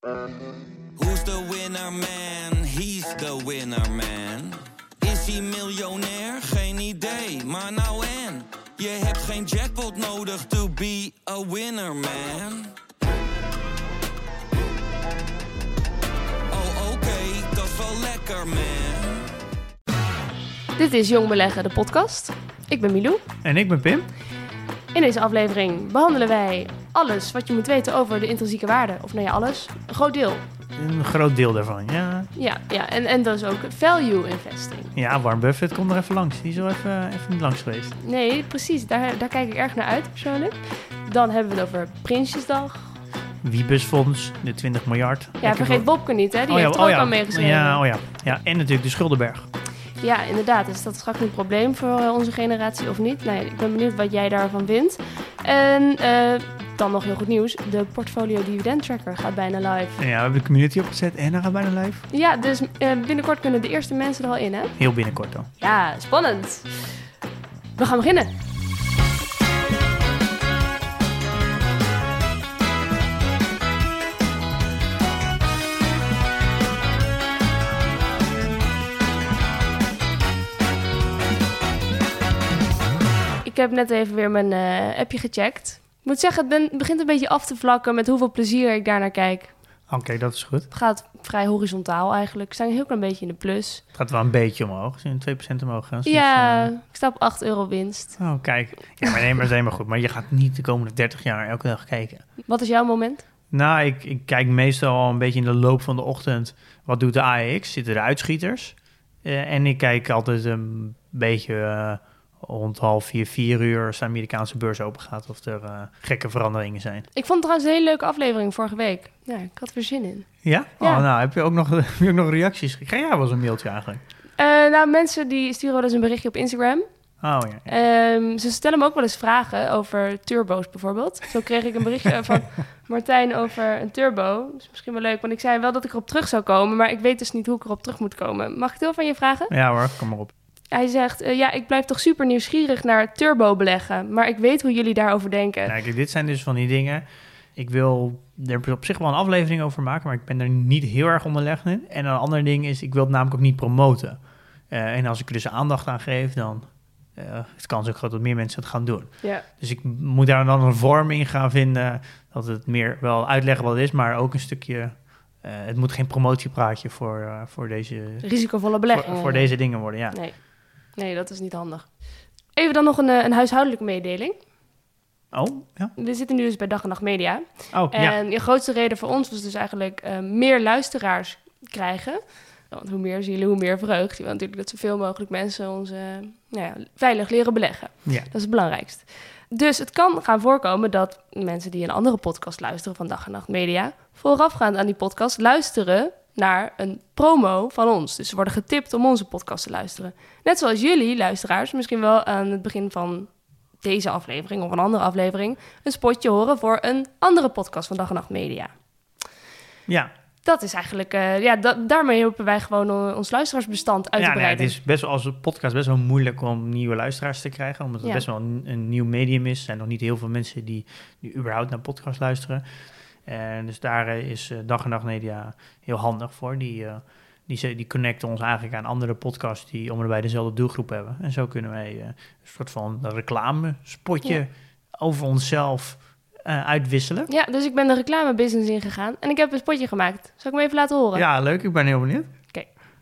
Who's the winner man? He's the winner man. Is hij miljonair? Geen idee, maar nou en. Je hebt geen jackpot nodig to be a winner man. Oh oké, dat is wel lekker man. Dit is Jong Beleggen, de podcast. Ik ben Milou. En ik ben Pim. In deze aflevering behandelen wij alles wat je moet weten over de intrinsieke waarde. Of nou ja, alles. Een groot deel. Een groot deel daarvan, ja. Ja, ja. En, en dus ook value investing. Ja, Warren Buffett komt er even langs. Die is wel even, even niet langs geweest. Nee, precies. Daar, daar kijk ik erg naar uit persoonlijk. Dan hebben we het over Prinsjesdag. Wiebesfonds, de 20 miljard. Ja, vergeet Bobke niet, hè? Die Oh ja, heeft er oh ook ja. aan meegeschreven. Ja, oh ja. ja, en natuurlijk de Schuldenberg. Ja, inderdaad. Is dat straks een probleem voor eh, onze generatie of niet? Nou ja, ik ben benieuwd wat jij daarvan vindt. En eh, dan nog heel goed nieuws. De portfolio dividend tracker gaat bijna live. Ja, we hebben de community opgezet en dan gaat bijna live. Ja, dus eh, binnenkort kunnen de eerste mensen er al in, hè? Heel binnenkort dan. Ja, spannend. We gaan beginnen. Ik heb net even weer mijn eh, appje gecheckt. Ik moet zeggen, het het begint een beetje af te vlakken met hoeveel plezier ik daar naar kijk. Oké, dat is goed. Het gaat vrij horizontaal eigenlijk. We staan een heel klein beetje in de plus. Het gaat wel een beetje omhoog. Je 2% omhoog dus, Ja, eh, ik sta op 8 euro winst. Oh, kijk. Ja, maar nee, maar dat is helemaal goed. Maar je gaat niet de komende 30 jaar elke dag kijken. Wat is jouw moment? Nou, ik, ik kijk meestal al een beetje in de loop van de ochtend. Wat doet de AEX? Zitten er uitschieters? Eh, en ik kijk altijd een beetje rond half vier, vier uur als de Amerikaanse beurs open gaat. Of er eh, gekke veranderingen zijn. Ik vond het trouwens een hele leuke aflevering vorige week. Ja, ik had er zin in. Ja? Ja. Oh, nou, heb je ook nog, heb je ook nog reacties? Jij wel eens een mailtje eigenlijk? Eh, nou, mensen die sturen wel eens een berichtje op Instagram. Oh ja. ja. Ehm, ze stellen me ook wel eens vragen over turbo's bijvoorbeeld. Zo kreeg ik een berichtje van Martijn over een turbo. Dat is misschien wel leuk, want ik zei wel dat ik erop terug zou komen. Maar ik weet dus niet hoe ik erop terug moet komen. Mag ik het heel van je vragen? Ja hoor, kom maar op. Hij zegt, eh, ja, ik blijf toch super nieuwsgierig naar turbo beleggen. Maar ik weet hoe jullie daarover denken. Nou, kijk, dit zijn dus van die dingen. Ik wil er op zich wel een aflevering over maken, maar ik ben er niet heel erg onderlegd in. En een ander ding is, ik wil het namelijk ook niet promoten. Eh, en als ik er dus aandacht aan geef, dan is de kans ook groot dat meer mensen het gaan doen. Ja. Dus ik moet daar dan een vorm in gaan vinden, dat het meer wel uitleggen wat het is, maar ook een stukje... het moet geen promotiepraatje voor, voor, deze, Risicovolle voor, beleggingen. voor deze dingen worden, ja. Nee. Nee, dat is niet handig. Even dan nog een, eh, een huishoudelijke mededeling. Oh, ja. We zitten nu dus bij Dag en Nacht Media. Oh, ja. En je grootste reden voor ons was dus eigenlijk eh, meer luisteraars krijgen. Want hoe meer zielen, hoe meer vreugd. Je wil natuurlijk dat zoveel mogelijk mensen ons eh, nou ja, veilig leren beleggen. ja. Dat is het belangrijkste. Dus het kan gaan voorkomen dat mensen die een andere podcast luisteren van Dag en Nacht Media... voorafgaand aan die podcast luisteren naar een promo van ons. Dus ze worden getipt om onze podcast te luisteren. Net zoals jullie, luisteraars, misschien wel aan het begin van deze aflevering of een andere aflevering... een spotje horen voor een andere podcast van Dag en Nacht Media. ja. Dat is eigenlijk, eh, ja, da- daarmee hopen wij gewoon ons luisteraarsbestand uit te Ja, nee, het breiden. is best wel als een podcast best wel moeilijk om nieuwe luisteraars te krijgen. Omdat het Ja. best wel een, een nieuw medium is. Er zijn nog niet heel veel mensen die, die überhaupt naar podcast luisteren. En dus daar eh, is eh, Dag en Nacht Media heel handig voor. Die, eh, die, die connecten ons eigenlijk aan andere podcasts die om en bij dezelfde doelgroep hebben. En zo kunnen wij een soort van reclamespotje Ja. over onszelf uitwisselen. Ja, dus ik ben de reclamebusiness ingegaan en ik heb een spotje gemaakt. Zal ik hem even laten horen? Ja, leuk. Ik ben heel benieuwd.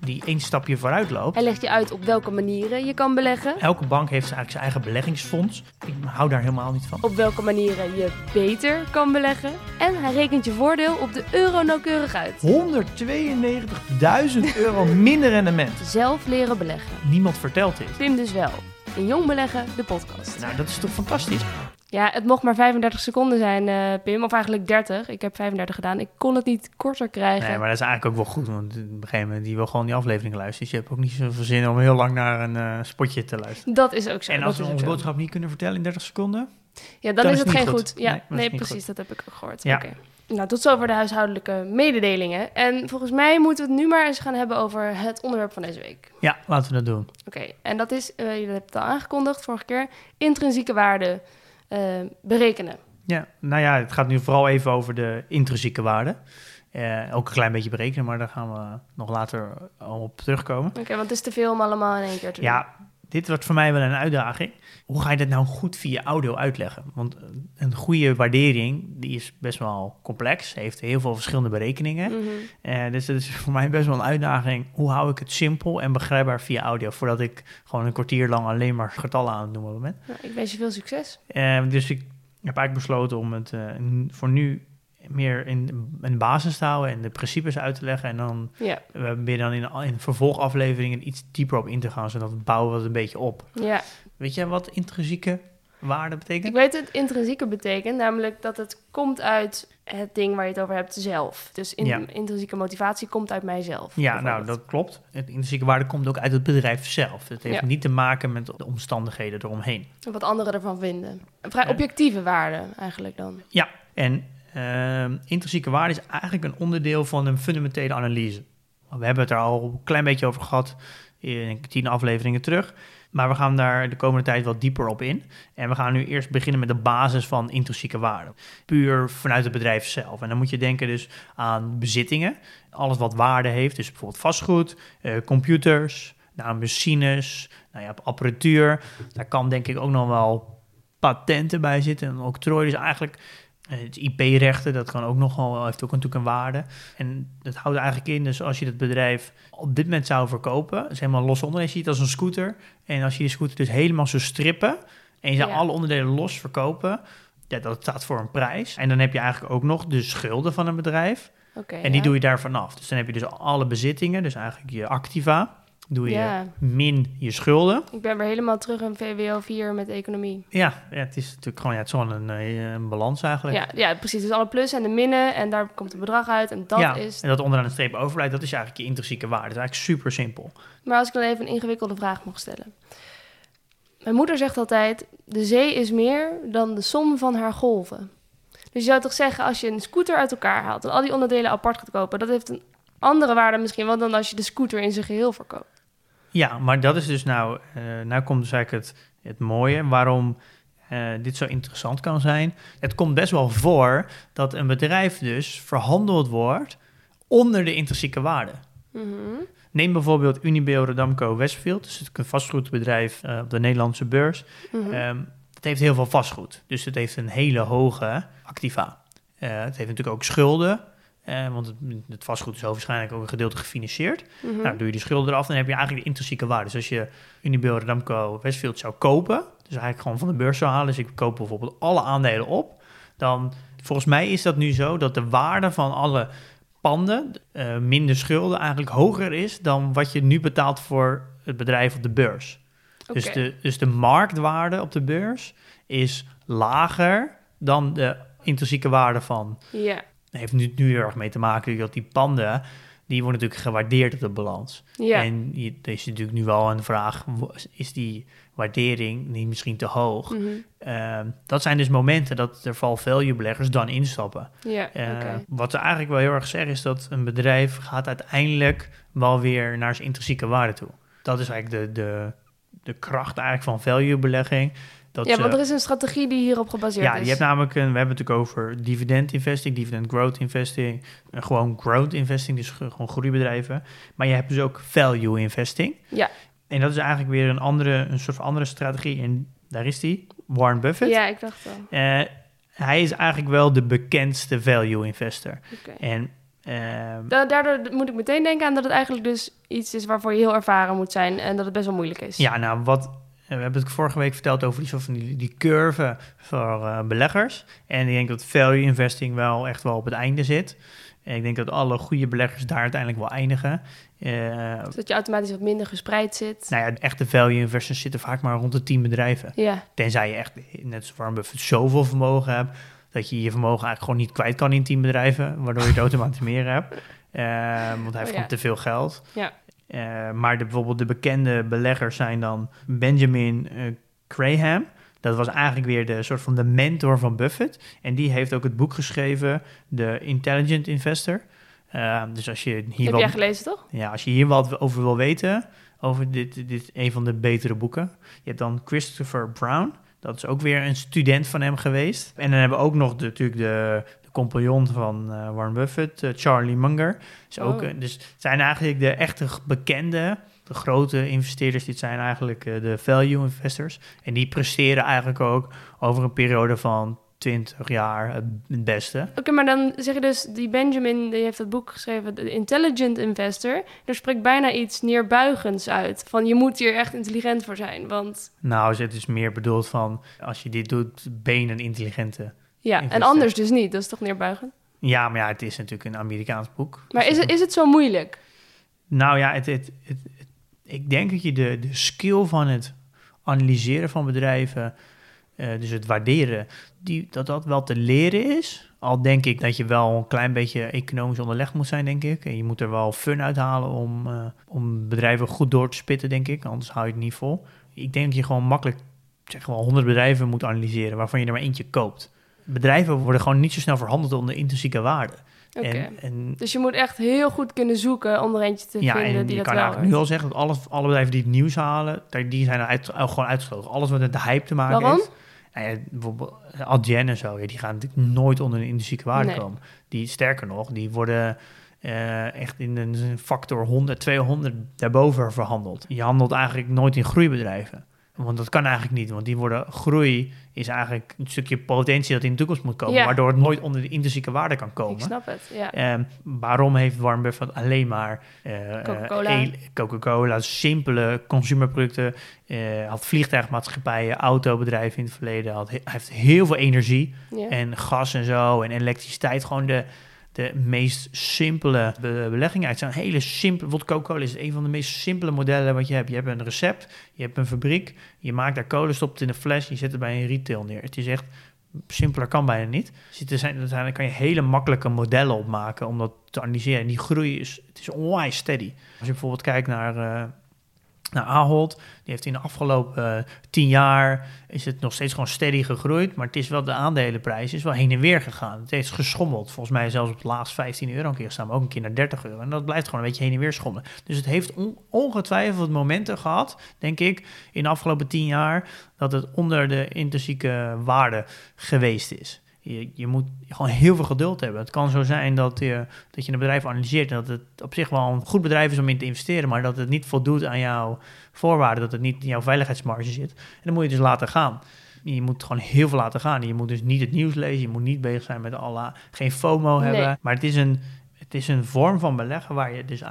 die één stapje vooruit loopt. Hij legt je uit op welke manieren je kan beleggen, Elke bank heeft eigenlijk zijn eigen beleggingsfonds. Ik hou daar helemaal niet van. op welke manieren je beter kan beleggen. En hij rekent je voordeel op de euro nauwkeurig uit. 192.000 euro minder rendement. Zelf leren beleggen. Niemand vertelt dit. Pim dus wel. In Jong Beleggen, de podcast. Nou, dat is toch fantastisch? Ja, het mocht maar 35 seconden zijn, eh, Pim. Of eigenlijk 30. Ik heb 35 gedaan. Ik kon het niet korter krijgen. Nee, maar dat is eigenlijk ook wel goed. Want op een gegeven moment, die wil gewoon die aflevering luisteren. Dus je hebt ook niet zoveel zin om heel lang naar een eh, spotje te luisteren. Dat is ook zo. En dat als we onze boodschap niet kunnen vertellen in 30 seconden? Ja, dan, dan is is het geen goed. goed. Ja, Nee, precies. goed. Dat heb ik ook gehoord. Ja. Oké. Nou, tot zover de huishoudelijke mededelingen. En volgens mij moeten we het nu maar eens gaan hebben over het onderwerp van deze week. Ja, laten we dat doen. Oké, en dat is, uh, je hebt het al aangekondigd vorige keer, intrinsieke waarde uh, berekenen. Ja, nou ja, het gaat nu vooral even over de intrinsieke waarde. Uh, ook een klein beetje berekenen, maar daar gaan we nog later op terugkomen. Oké, want het is te veel om allemaal in één keer te doen. Ja, dit wordt voor mij wel een uitdaging. Hoe ga je dat nou goed via audio uitleggen? Want een goede waardering, die is best wel complex, heeft heel veel verschillende berekeningen. Uh, dus dat is voor mij best wel een uitdaging. Hoe hou ik het simpel en begrijpbaar via audio, voordat ik gewoon een kwartier lang alleen maar getallen aan het noemen ben? Nou, ik wens je veel succes. Uh, dus ik heb eigenlijk besloten om het uh, voor nu meer in, in basis te houden en de principes uit te leggen. En dan Ja, uh, ben dan in, in vervolgafleveringen iets dieper op in te gaan, zodat we bouwen we het een beetje op. ja. Weet jij wat intrinsieke waarde Ik betekent? weet het intrinsieke betekent, namelijk dat het komt uit het ding waar je het over hebt zelf. Dus in, Ja. intrinsieke motivatie komt uit mijzelf. Ja, nou, dat klopt. Het intrinsieke waarde komt ook uit het bedrijf zelf. Het heeft Ja. niet te maken met de omstandigheden eromheen. En Wat anderen ervan vinden. Een vrij objectieve waarde eigenlijk dan. Ja, en ehm, intrinsieke waarde is eigenlijk een onderdeel van een fundamentele analyse. We hebben het er al een klein beetje over gehad in tien afleveringen terug. Maar we gaan daar de komende tijd wat dieper op in. En we gaan nu eerst beginnen met de basis van intrinsieke waarde. Puur vanuit het bedrijf zelf. En dan moet je denken dus aan bezittingen. Alles wat waarde heeft. Dus bijvoorbeeld vastgoed, eh, computers, nou, machines, nou ja, apparatuur. Daar kan denk ik ook nog wel patenten bij zitten. En octrooi. Dus eigenlijk het IP-rechten, dat kan ook nogal, heeft ook natuurlijk een waarde. En dat houdt eigenlijk in, dus als je het bedrijf op dit moment zou verkopen, is helemaal los onderdelen, je ziet het als een scooter. En als je die scooter dus helemaal zou strippen en je zou Ja. alle onderdelen los verkopen, ja, dat staat voor een prijs. En dan heb je eigenlijk ook nog de schulden van een bedrijf. En die doe je daarvan af. Dus dan heb je dus alle bezittingen, dus eigenlijk je activa, doe je Ja. min je schulden. Ik ben weer helemaal terug in VWO 4 met economie. Ja, ja, het is natuurlijk gewoon, ja, het is gewoon een, eh, een balans eigenlijk. Ja, ja, precies. Dus alle plus en de minnen en daar komt een bedrag uit. En dat ja, is... en dat onderaan de streep overblijft, dat is eigenlijk je intrinsieke waarde. Dat is eigenlijk super simpel. Maar als ik dan even een ingewikkelde vraag mag stellen. Mijn moeder zegt altijd, de zee is meer dan de som van haar golven. Dus je zou toch zeggen, als je een scooter uit elkaar haalt en al die onderdelen apart gaat kopen, dat heeft een andere waarde misschien wel dan als je de scooter in zijn geheel verkoopt. Ja, maar dat is dus nou, eh nou komt dus eigenlijk het, het mooie, waarom eh, dit zo interessant kan zijn. Het komt best wel voor dat een bedrijf dus verhandeld wordt onder de intrinsieke waarde. Mhm. Neem bijvoorbeeld Unibail Rodamco Westfield, dus het is een vastgoedbedrijf eh, op de Nederlandse beurs. Ehm, het heeft heel veel vastgoed, dus het heeft een hele hoge activa. Het heeft natuurlijk ook schulden, eh, want het, het vastgoed is waarschijnlijk ook een gedeelte gefinancierd. Mhm. Nou, doe je die schulden eraf, dan heb je eigenlijk de intrinsieke waarde. Dus als je Unibail Rodamco Westfield zou kopen, dus eigenlijk gewoon van de beurs zou halen, dus ik koop bijvoorbeeld alle aandelen op, dan volgens mij is dat nu zo dat de waarde van alle panden, eh, minder schulden, eigenlijk hoger is dan wat je nu betaalt voor het bedrijf op de beurs. Dus, de, dus de marktwaarde op de beurs is lager dan de intrinsieke waarde van Ja, heeft nu, nu heel erg mee te maken dat die panden, die worden natuurlijk gewaardeerd op de balans. ja. En je, er is natuurlijk nu wel een vraag, is die waardering niet misschien te hoog? Mhm. Ehm, dat zijn dus momenten dat er val value beleggers dan instappen. ja. Eh. Wat ze eigenlijk wel heel erg zeggen is dat een bedrijf gaat uiteindelijk wel weer naar zijn intrinsieke waarde toe. Dat is eigenlijk de, de, de kracht eigenlijk van value belegging. Dat Ja, want er is een strategie die hierop gebaseerd ja, is. je hebt namelijk een, we hebben het natuurlijk over dividend investing, dividend growth investing, en gewoon growth investing, dus ge- gewoon groeibedrijven. Maar je hebt dus ook value investing. Ja. En dat is eigenlijk weer een andere, een soort van andere strategie. En daar is die, Warren Buffett. Ja, ik dacht wel. Eh, hij is eigenlijk wel de bekendste value investor. En ehm, Da- Daardoor moet ik meteen denken aan dat het eigenlijk dus iets is waarvoor je heel ervaren moet zijn en dat het best wel moeilijk is. Ja, nou, wat, we hebben het vorige week verteld over die, soort van die, die curve voor eh, beleggers. En ik denk dat value investing wel echt wel op het einde zit. En ik denk dat alle goede beleggers daar uiteindelijk wel eindigen. Eh, Zodat je automatisch wat minder gespreid zit. nou ja, echte value investors zitten vaak maar rond de 10 bedrijven. Ja, Tenzij je echt, net zoals Warren Buffett, zoveel vermogen hebt... dat je je vermogen eigenlijk gewoon niet kwijt kan in 10 bedrijven... waardoor je het automatisch meer hebt. Eh, want hij heeft Oh, ja. gewoon te veel geld. ja. Eh, maar de, bijvoorbeeld de bekende beleggers zijn dan Benjamin eh, Graham. Dat was eigenlijk weer de soort van de mentor van Buffett. En die heeft ook het boek geschreven, The Intelligent Investor. Uh, dus als je hier Heb wat, jij gelezen, toch? ja, als je hier wat over wil weten, over dit, dit een van de betere boeken. Je hebt dan Christopher Brown. Dat is ook weer een student van hem geweest. En dan hebben we ook nog de, natuurlijk de compagnon van uh, Warren Buffett, uh, Charlie Munger. Is ook, Oh. uh, dus het zijn eigenlijk de echte bekende, de grote investeerders. Dit zijn eigenlijk uh, de value investors. En die presteren eigenlijk ook over een periode van 20 jaar het, beste. Oké, maar dan zeg je dus, die Benjamin, die heeft het boek geschreven, The Intelligent Investor. Er spreekt bijna iets neerbuigends uit. Van, je moet hier echt intelligent voor zijn, want... Nou, het is meer bedoeld van, als je dit doet, ben je een intelligente Ja, en anders dus niet. Dat is toch neerbuigend? Ja, maar ja, het is natuurlijk een Amerikaans boek. Maar Dus is het, is het zo moeilijk? Nou ja, het, het, het, het- ik denk dat je de, de skill van het analyseren van bedrijven, eh, dus het waarderen, die, dat dat wel te leren is. Al denk ik dat je wel een klein beetje economisch onderlegd moet zijn, denk ik. En je moet er wel fun uithalen om, eh, om bedrijven goed door te spitten, denk ik. Anders hou je het niet vol. Ik denk dat je gewoon makkelijk, zeg wel, 100 bedrijven moet analyseren, waarvan je er maar eentje koopt. Bedrijven worden gewoon niet zo snel verhandeld onder intrinsieke waarde. En, en Dus je moet echt heel goed kunnen zoeken om er eentje te ja, vinden en die je dat kan wel eigenlijk nu al zeggen dat alle, alle bedrijven die het nieuws halen, die zijn uit, gewoon uitgesloten. Alles wat met de hype te maken Waarom? heeft. Nou ja, bijvoorbeeld Adyen en zo, ja, die gaan natuurlijk nooit onder een intrinsieke waarde Nee. komen. Die, sterker nog, die worden eh, echt in een factor 100, 200 daarboven verhandeld. Je handelt eigenlijk nooit in groeibedrijven. Want dat kan eigenlijk niet, want die worden groei is eigenlijk een stukje potentie dat in de toekomst moet komen, Ja. waardoor het nooit onder de intrinsieke waarde kan Ik komen. snap het, ja. Ehm, waarom heeft Warren Buffett alleen maar eh, Coca-Cola. eh, el- Coca-Cola, simpele consumerproducten, eh, had vliegtuigmaatschappijen, autobedrijven in het verleden, had, hij heeft heel veel energie ja. en gas en zo en elektriciteit, gewoon de, de meest simpele be- beleggingen. Het zijn hele simpele, bijvoorbeeld Coca-Cola is een van de meest simpele modellen wat je hebt. Je hebt een recept, je hebt een fabriek, je maakt daar kolen, stopt het in een fles, je zet het bij een retail neer. Het is echt simpeler kan bijna niet. Dus zijn, daar kan je hele makkelijke modellen op maken om dat te analyseren. En die groei is, het is onwijs steady. Als je bijvoorbeeld kijkt naar, eh naar Ahold, die heeft in de afgelopen eh, tien jaar is het nog steeds gewoon steady gegroeid, maar het is wel de aandelenprijs is wel heen en weer gegaan. Het heeft geschommeld. Volgens mij zelfs op het laatst 15 euro een keer maar ook een keer naar 30 euro. En dat blijft gewoon een beetje heen en weer schommelen. Dus het heeft on- ongetwijfeld momenten gehad, denk ik, in de afgelopen tien jaar, dat het onder de intrinsieke waarde geweest is. Je, je moet gewoon heel veel geduld hebben. Het kan zo zijn dat je, dat je een bedrijf analyseert en dat het op zich wel een goed bedrijf is om in te investeren, maar dat het niet voldoet aan jouw voorwaarden, dat het niet in jouw veiligheidsmarge zit. En dan moet je dus laten gaan. Je moet gewoon heel veel laten gaan. Je moet dus niet het nieuws lezen, je moet niet bezig zijn met alle, geen FOMO Nee. hebben. Maar het is een, het is een vorm van beleggen waar je dus,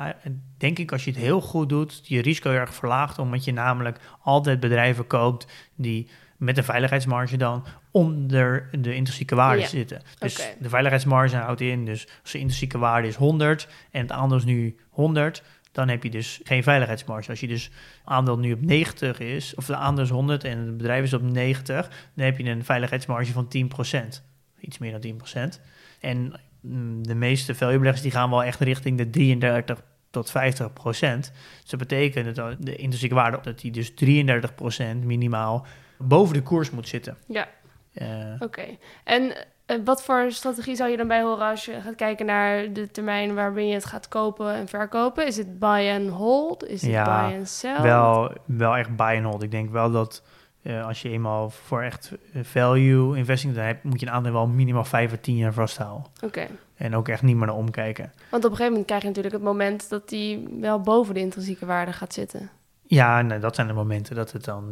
denk ik, als je het heel goed doet, je risico heel erg verlaagt, omdat je namelijk altijd bedrijven koopt die met een veiligheidsmarge dan onder de intrinsieke waarde Ja. zitten. Dus de veiligheidsmarge houdt in, dus als de intrinsieke waarde is 100 en het aandeel is nu 100, dan heb je dus geen veiligheidsmarge. Als je dus aandeel nu op 90 is, of de aandeel is 100 en het bedrijf is op 90, dan heb je een veiligheidsmarge van 10%. Iets meer dan 10%. En mm, de meeste valuebeleggers die gaan wel echt richting de 33 tot 50 procent. Dus dat betekent dat de intrinsieke waarde, dat die dus 33 procent minimaal boven de koers moet zitten. Ja, Oké. En eh, wat voor strategie zou je dan bij horen als je gaat kijken naar de termijn waarbij je het gaat kopen en verkopen? Is het buy and hold? Is het Ja, buy and sell? wel, wel echt buy and hold. Ik denk wel dat eh, als je eenmaal voor echt eh, value investing dan hebt, moet je een aandeel wel minimaal 5 à 10 jaar vasthouden. Oké. En ook echt niet meer naar omkijken. Want op een gegeven moment krijg je natuurlijk het moment dat die wel boven de intrinsieke waarde gaat zitten. Ja, dat zijn de momenten dat het dan,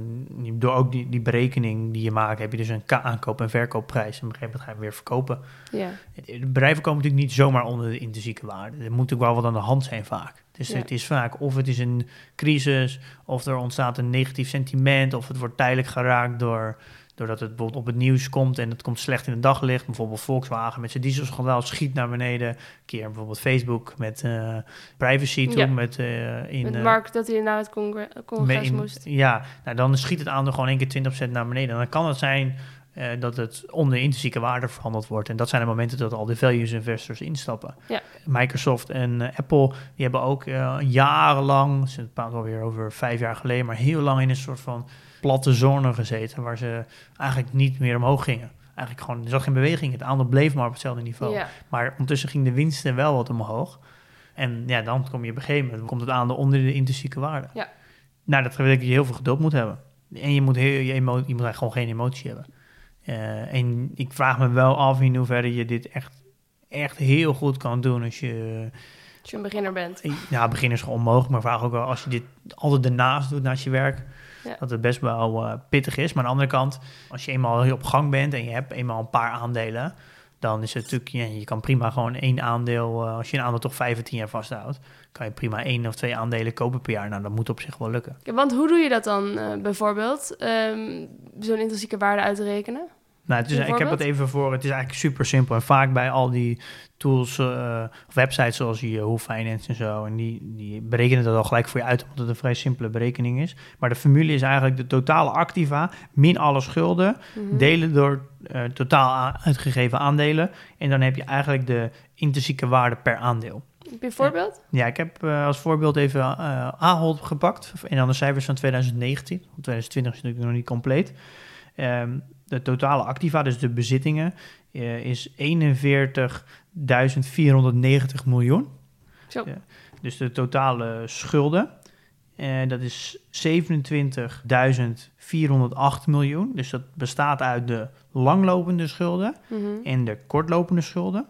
door ook die, die berekening die je maakt, heb je dus een aankoop- en verkoopprijs. En op een gegeven moment ga je hem weer verkopen. Ja, De bedrijven komen natuurlijk niet zomaar onder de intrinsieke waarde. Er moet natuurlijk wel wat aan de hand zijn vaak. Dus Ja. het is vaak of het is een crisis, of er ontstaat een negatief sentiment, of het wordt tijdelijk geraakt door, doordat het bijvoorbeeld op het nieuws komt en het komt slecht in het daglicht. Bijvoorbeeld Volkswagen met zijn dieselschandaal schiet naar beneden. Een keer bijvoorbeeld Facebook met eh, privacy toen, Ja. met, eh, in... met eh, Mark dat hij naar het congre- congres in- moest. Ja, nou dan schiet het aandeel gewoon één keer 20% naar beneden. En dan kan het zijn dat het onder intrinsieke waarde verhandeld wordt. En dat zijn de momenten dat al de values investors instappen. Ja. Microsoft en Apple, die hebben ook jarenlang, ze praten alweer over vijf jaar geleden, maar heel lang in een soort van platte zone gezeten, waar ze eigenlijk niet meer omhoog gingen. Eigenlijk gewoon, er zat geen beweging, het aandeel bleef maar op hetzelfde niveau. Ja. Maar ondertussen ging de winsten wel wat omhoog. En ja, dan kom je op een gegeven moment, komt het aandeel onder de intrinsieke waarde. Ja. Nou, dat betekent dat je heel veel geduld moet hebben. En je moet, heel, je, emo- je moet eigenlijk gewoon geen emotie hebben. Eh, en ik vraag me wel af in hoeverre je dit echt, echt heel goed kan doen als je... Als je een beginner bent. Ja, beginnen is gewoon onmogelijk, maar vraag ook wel als je dit altijd ernaast doet naast je werk, Ja. dat het best wel eh, pittig is. Maar aan de andere kant, als je eenmaal heel op gang bent en je hebt eenmaal een paar aandelen, dan is het natuurlijk, ja, je kan prima gewoon één aandeel, eh, als je een aandeel toch vijf of tien jaar vasthoudt, kan je prima één of twee aandelen kopen per jaar. Nou, dat moet op zich wel lukken. Ja, Want hoe doe je dat dan eh, bijvoorbeeld? Ehm, Zo'n intrinsieke waarde uit te rekenen? Nou, het is, ik heb Bijvoorbeeld? het even voor. Het is eigenlijk super simpel. En vaak bij al die tools eh, of websites zoals Yahoo Finance en zo. En die, die berekenen dat al gelijk voor je uit, omdat het een vrij simpele berekening is. Maar de formule is eigenlijk de totale activa min alle schulden. Mhm. Delen door eh, totaal uitgegeven aandelen. En dan heb je eigenlijk de intrinsieke waarde per aandeel. Heb je een voorbeeld? Ja, ik heb eh, als voorbeeld even eh Ahold gepakt. En dan de cijfers van 2019. Want 2020 is natuurlijk nog niet compleet. Ehm, de totale activa, dus de bezittingen, eh, is 41.490 miljoen. Zo. Ja. Dus de totale schulden, eh, dat is 27.408 miljoen. Dus dat bestaat uit de langlopende schulden Mhm. en de kortlopende schulden.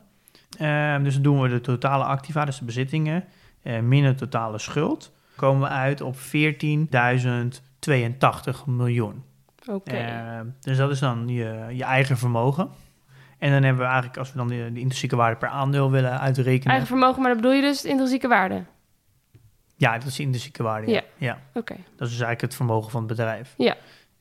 Ehm, dus dan doen we de totale activa, dus de bezittingen, eh, min de totale schuld. Komen we uit op 14.082 miljoen. Oké. Ehm, dus dat is dan je, je eigen vermogen. En dan hebben we eigenlijk, als we dan de, de intrinsieke waarde per aandeel willen uitrekenen. Eigen vermogen, maar dan bedoel je dus de intrinsieke waarde? Ja, dat is de intrinsieke waarde. Ja. Ja. ja. Oké. Dat is dus eigenlijk het vermogen van het bedrijf. Ja.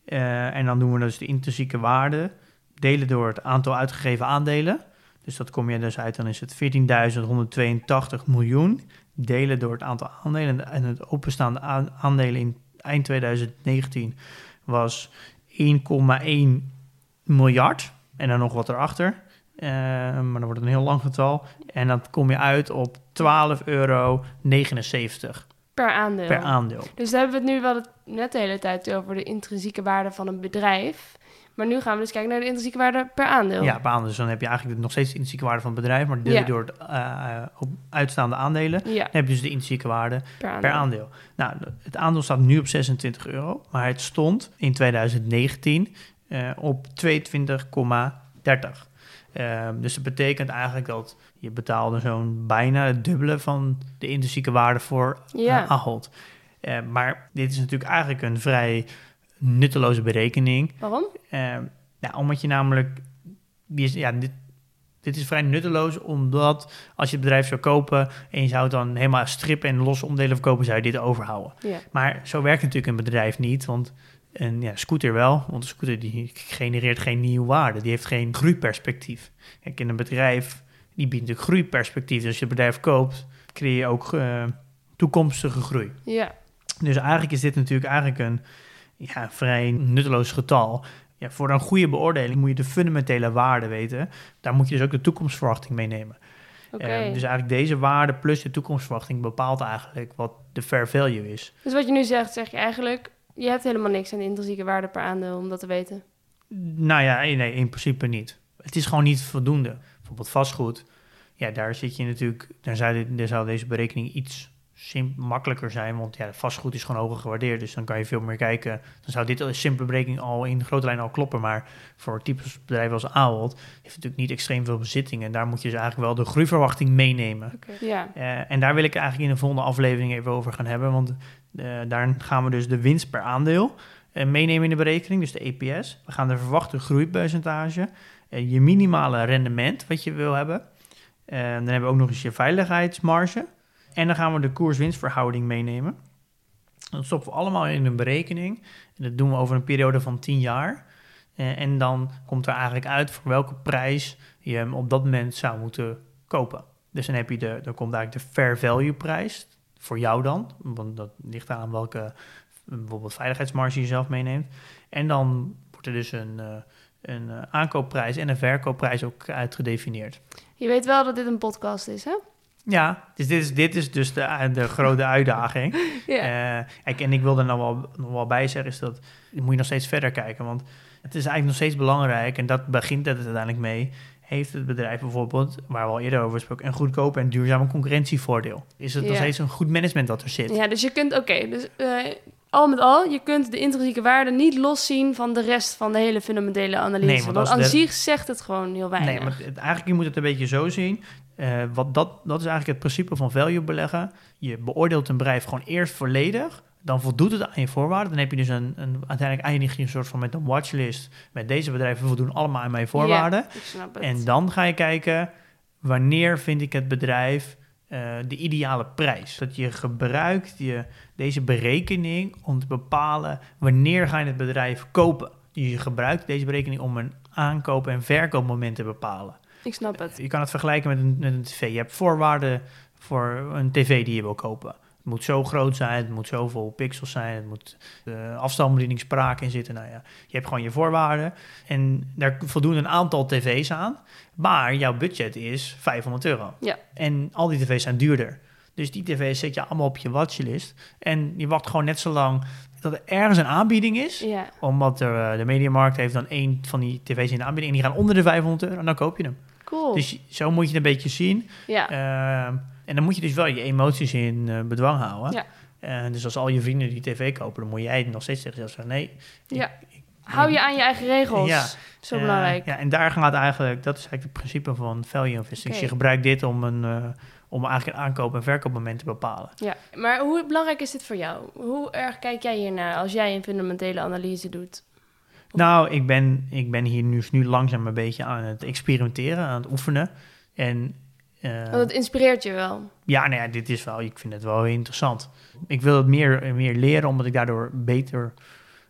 Eh, en dan doen we dus de intrinsieke waarde delen door het aantal uitgegeven aandelen. Dus dat kom je dus uit, dan is het 14.182 miljoen. Delen door het aantal aandelen. En het openstaande aan- aandelen in eind 2019 was 1,1 miljard. En dan nog wat erachter. Eh, maar dan wordt het een heel lang getal. En dan kom je uit op 12,79 euro Per aandeel. per aandeel. Dus dan hebben we het nu wel het, net de hele tijd over de intrinsieke waarde van een bedrijf. Maar nu gaan we dus kijken naar de intrinsieke waarde per aandeel. Ja, per aandeel. Dus dan heb je eigenlijk nog steeds de intrinsieke waarde van het bedrijf, maar deel je Ja. door het eh, op uitstaande aandelen. Ja, Dan heb je dus de intrinsieke waarde per aandeel. per aandeel. Nou, het aandeel staat nu op 26 euro, maar het stond in 2019 eh, op 22,30. Ehm, dus dat betekent eigenlijk dat je betaalde zo'n bijna het dubbele van de intrinsieke waarde voor Ja. eh, Ahold. Eh, maar dit is natuurlijk eigenlijk een vrij nutteloze berekening. Waarom? Eh, nou, omdat je namelijk... Ja, dit, dit is vrij nutteloos, omdat als je het bedrijf zou kopen... en je zou het dan helemaal strippen en losse onderdelen verkopen... zou je dit overhouden. Ja. Maar zo werkt natuurlijk een bedrijf niet, want een ja, scooter wel. Want een scooter die genereert geen nieuwe waarde. Die heeft geen groeiperspectief. Kijk, in een bedrijf, die biedt natuurlijk groeiperspectief. Dus als je het bedrijf koopt, creëer je ook eh, toekomstige groei. Ja. Dus eigenlijk is dit natuurlijk eigenlijk een ja, vrij nutteloos getal. Ja, voor een goede beoordeling moet je de fundamentele waarde weten. Daar moet je dus ook de toekomstverwachting meenemen. Oké. Eh, dus eigenlijk deze waarde plus de toekomstverwachting bepaalt eigenlijk wat de fair value is. Dus wat je nu zegt, zeg je eigenlijk... Je hebt helemaal niks aan de intrinsieke waarde per aandeel om dat te weten. Nou ja, nee, in principe niet. Het is gewoon niet voldoende. Bijvoorbeeld vastgoed. Ja, daar zit je natuurlijk. Daar zou, dit, daar zou deze berekening iets makkelijker zijn. Want ja, vastgoed is gewoon hoger gewaardeerd. Dus dan kan je veel meer kijken. Dan zou dit een simpele berekening al in grote lijnen al kloppen. Maar voor types bedrijven als Ahold heeft natuurlijk niet extreem veel bezittingen. En daar moet je dus eigenlijk wel de groeiverwachting meenemen. Ja. Eh, en daar wil ik eigenlijk in de volgende aflevering even over gaan hebben. Want eh, daar gaan we dus de winst per aandeel eh, meenemen in de berekening, dus de EPS. We gaan de verwachte groeipercentage, je minimale rendement wat je wil hebben. Dan hebben we ook nog eens je veiligheidsmarge. En dan gaan we de koers-winstverhouding meenemen. Dat stoppen we allemaal in een berekening. En dat doen we over een periode van 10 jaar. Eh, en dan komt er eigenlijk uit voor welke prijs je hem op dat moment zou moeten kopen. Dus dan heb je de, dan komt eigenlijk de fair value prijs voor jou dan, want dat ligt aan welke bijvoorbeeld veiligheidsmarge je zelf meeneemt. En dan wordt er dus een, eh, een eh, aankoopprijs en een verkoopprijs ook uitgedefinieerd. Je weet wel dat dit een podcast is, hè? Ja, dus dit is, dit is dus de, de grote uitdaging. Ja. Eh, en ik wil er nog wel, nog wel bij zeggen, is dat moet je nog steeds verder kijken. Want het is eigenlijk nog steeds belangrijk, en dat begint het uiteindelijk mee. Heeft het bedrijf bijvoorbeeld, waar we al eerder over spraken, een goedkoop en duurzaam concurrentievoordeel? Is het nog steeds een goed management dat er zit? Ja, dus je kunt, oké, dus eh, al met al, je kunt de intrinsieke waarde niet loszien van de rest van de hele fundamentele analyse. Nee, want aan de- zich zegt het gewoon heel weinig. Nee, maar het, eigenlijk je moet het een beetje zo zien. Eh, wat dat, dat is eigenlijk het principe van value beleggen. Je beoordeelt een bedrijf gewoon eerst volledig. Dan voldoet het aan je voorwaarden. Dan heb je dus een, een uiteindelijk eindig je een soort van met een watchlist. Met deze bedrijven voldoen allemaal aan mijn voorwaarden. En dan ga je kijken, wanneer vind ik het bedrijf eh, de ideale prijs? Dat je gebruikt je, deze berekening om te bepalen wanneer ga je het bedrijf kopen. Je gebruikt deze berekening om een aankoop- en verkoopmoment te bepalen. Ik snap het. Je kan het vergelijken met een, met een tv. Je hebt voorwaarden voor een tv die je wil kopen. Het moet zo groot zijn, het moet zoveel pixels zijn, het moet de afstandsbediening spraak in zitten. Nou ja, je hebt gewoon je voorwaarden en daar voldoen een aantal tv's aan. Maar jouw budget is 500 euro. Ja. En al die tv's zijn duurder. Dus die tv's zet je allemaal op je watchlist. En je wacht gewoon net zo lang dat er ergens een aanbieding is Ja, omdat er, eh, de mediamarkt heeft dan één van die tv's in de aanbieding... en die gaan onder de 500 euro en dan koop je hem. Cool. Dus zo moet je het een beetje zien. ja, Ehm, en dan moet je dus wel je emoties in eh, bedwang houden. Ja. En dus als al je vrienden die tv kopen... dan moet jij nog steeds tegen jezelf zeggen... nee, ik- Ja. hou je aan je eigen regels. Ja. Zo eh, belangrijk. ja, en daar gaat eigenlijk... dat is eigenlijk het principe van value investing. Dus je gebruikt dit om, een, eh, om eigenlijk een aankoop- en verkoopmoment te bepalen. Ja, maar hoe belangrijk is dit voor jou? Hoe erg kijk jij hiernaar als jij een fundamentele analyse doet? Nou, ik ben, ik ben hier nu, nu langzaam een beetje aan het experimenteren, aan het oefenen. En eh, Want het inspireert je wel. ja, nou ja, dit is wel, ik vind het wel interessant. Ik wil het meer, meer leren, omdat ik daardoor beter,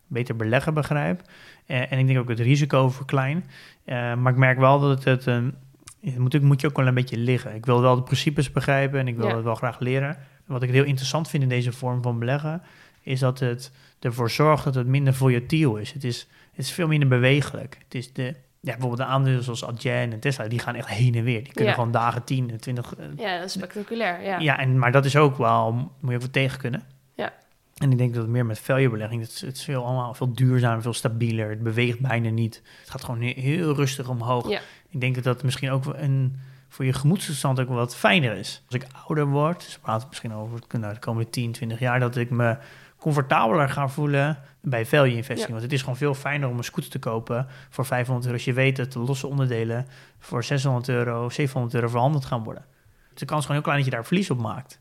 beter beleggen begrijp. Eh, en ik denk ook het risico verklein. Eh, maar ik merk wel dat het, het een, het moet, moet je ook wel een beetje liggen. Ik wil wel de principes begrijpen en ik wil Ja. het wel graag leren. Wat ik heel interessant vind in deze vorm van beleggen, is dat het ervoor zorgt dat het minder volatiel is. Het is, het is veel minder bewegelijk. Het is de, ja, bijvoorbeeld de aandelen zoals Adyen en Tesla, die gaan echt heen en weer. Die kunnen Ja. gewoon dagen 10 en 20, eh, Ja, dat is spectaculair. Ja. ja, en, maar dat is ook wel, moet je ook tegen kunnen. Ja. En ik denk dat het meer met value belegging, het is, het is veel, allemaal veel duurzamer, veel stabieler. Het beweegt bijna niet. Het gaat gewoon he- heel rustig omhoog. Ja. Ik denk dat dat misschien ook een, voor je gemoedstoestand ook wat fijner is. Als ik ouder word, dus we praten misschien over nou, de komende 10, 20 jaar, dat ik me comfortabeler ga voelen bij value investing. Ja. Want het is gewoon veel fijner om een scooter te kopen voor 500 euro. Als je weet dat de losse onderdelen voor 600 euro, 700 euro verhandeld gaan worden. Dus de kans is gewoon heel klein dat je daar verlies op maakt.